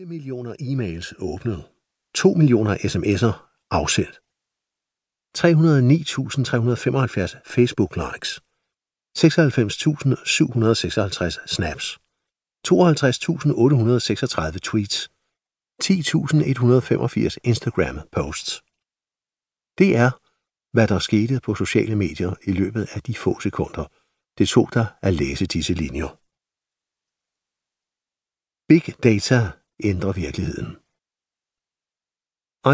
8 millioner e-mails åbnet. 2 millioner sms'er afsendt. 309.375 Facebook-likes. 96.756 snaps. 52.836 tweets. 10.185 Instagram-posts. Det er, hvad der skete på sociale medier i løbet af de få sekunder, det tog dig at læse disse linjer. Big data ændrer virkeligheden.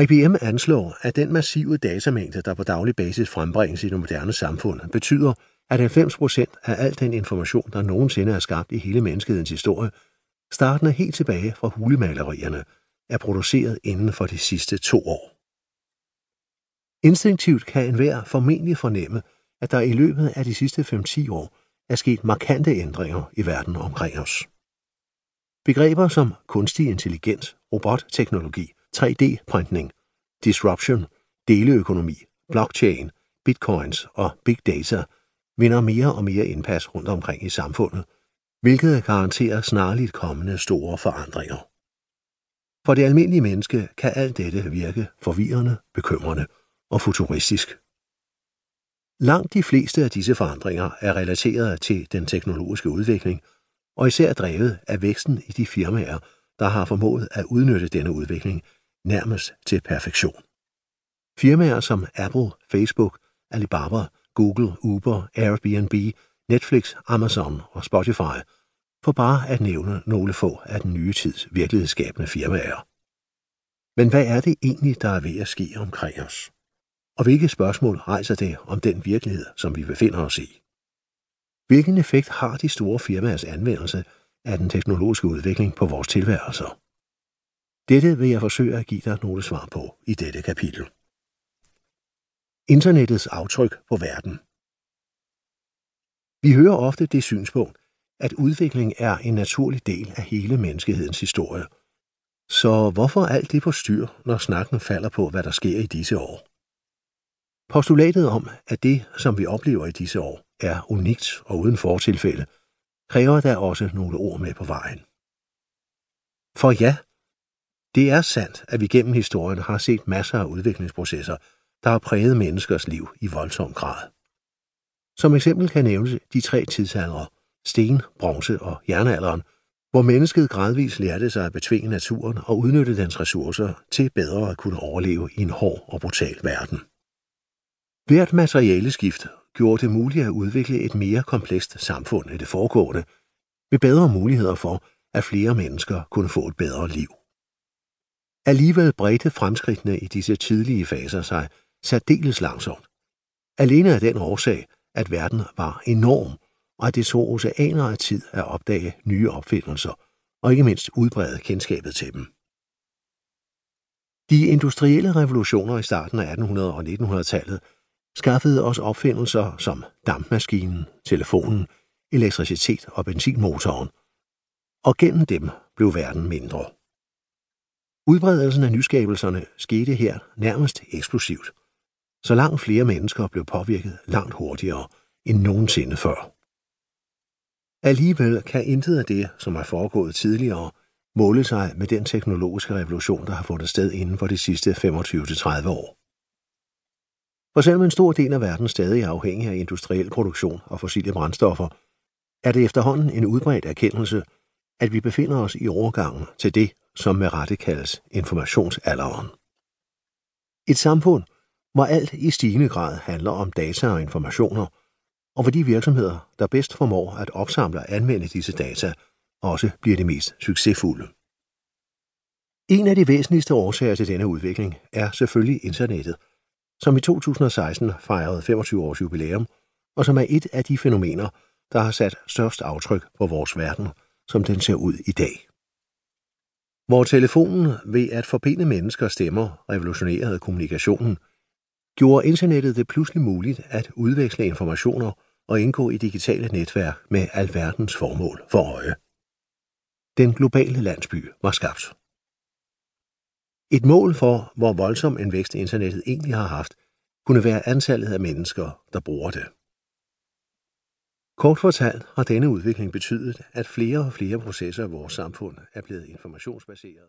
IBM anslår, at den massive datamængde, der på daglig basis frembringes i det moderne samfund, betyder, at 90% af al den information, der nogensinde er skabt i hele menneskehedens historie, startende helt tilbage fra hulemalerierne, er produceret inden for de sidste to år. Instinktivt kan enhver formentlig fornemme, at der i løbet af de sidste 5-10 år er sket markante ændringer i verden omkring os. Begreber som kunstig intelligens, robotteknologi, 3D-printning, disruption, deleøkonomi, blockchain, bitcoins og big data vinder mere og mere indpas rundt omkring i samfundet, hvilket garanterer snarligt kommende store forandringer. For det almindelige menneske kan alt dette virke forvirrende, bekymrende og futuristisk. Langt de fleste af disse forandringer er relateret til den teknologiske udvikling, og især drevet af væksten i de firmaer, der har formået at udnytte denne udvikling nærmest til perfektion. Firmaer som Apple, Facebook, Alibaba, Google, Uber, Airbnb, Netflix, Amazon og Spotify, for bare at nævne nogle få af den nye tids virkelighedsskabende firmaer. Men hvad er det egentlig, der er ved at ske omkring os? Og hvilke spørgsmål rejser det om den virkelighed, som vi befinder os i? Hvilken effekt har de store firmaers anvendelse af den teknologiske udvikling på vores tilværelser? Dette vil jeg forsøge at give dig nogle svar på i dette kapitel. Internettets aftryk på verden Vi hører ofte det synspunkt, at udvikling er en naturlig del af hele menneskehedens historie. Så hvorfor alt det på styr, når snakken falder på, hvad der sker i disse år? Postulatet om, at det, som vi oplever i disse år, er unikt og uden fortilfælde, kræver der også nogle ord med på vejen. For ja, det er sandt, at vi gennem historien har set masser af udviklingsprocesser, der har præget menneskers liv i voldsom grad. Som eksempel kan nævnes de tre tidsaldre, sten, bronze og jernalderen, hvor mennesket gradvist lærte sig at betvinge naturen og udnytte dens ressourcer til bedre at kunne overleve i en hård og brutal verden. Hvert materialeskift gjorde det muligt at udvikle et mere komplekst samfund end det foregående, med bedre muligheder for, at flere mennesker kunne få et bedre liv. Alligevel bredte fremskridtene i disse tidlige faser sig særdeles langsomt. Alene af den årsag, at verden var enorm, og at det tog oceaner af tid at opdage nye opfindelser, og ikke mindst udbrede kendskabet til dem. De industrielle revolutioner i starten af 1800- og 1900-tallet skaffede os opfindelser som dampmaskinen, telefonen, elektricitet og benzinmotoren, og gennem dem blev verden mindre. Udbredelsen af nyskabelserne skete her nærmest eksplosivt, så langt flere mennesker blev påvirket langt hurtigere end nogensinde før. Alligevel kan intet af det, som er foregået tidligere, måle sig med den teknologiske revolution, der har fundet sted inden for de sidste 25-30 år. For selvom en stor del af verden stadig er afhængig af industriel produktion og fossile brændstoffer, er det efterhånden en udbredt erkendelse, at vi befinder os i overgangen til det, som med rette kaldes informationsalderen. Et samfund, hvor alt i stigende grad handler om data og informationer, og hvor de virksomheder, der bedst formår at opsamle og anvende disse data, også bliver de mest succesfulde. En af de væsentligste årsager til denne udvikling er selvfølgelig internettet, som i 2016 fejrede 25 års jubilæum, og som er et af de fænomener, der har sat størst aftryk på vores verden, som den ser ud i dag. Hvor telefonen ved at forbinde mennesker stemmer revolutionerede kommunikationen, gjorde internettet det pludselig muligt at udveksle informationer og indgå i digitale netværk med alverdens formål for øje. Den globale landsby var skabt. Et mål for, hvor voldsom en vækst internettet egentlig har haft, kunne være antallet af mennesker, der bruger det. Kort fortalt har denne udvikling betydet, at flere og flere processer i vores samfund er blevet informationsbaseret.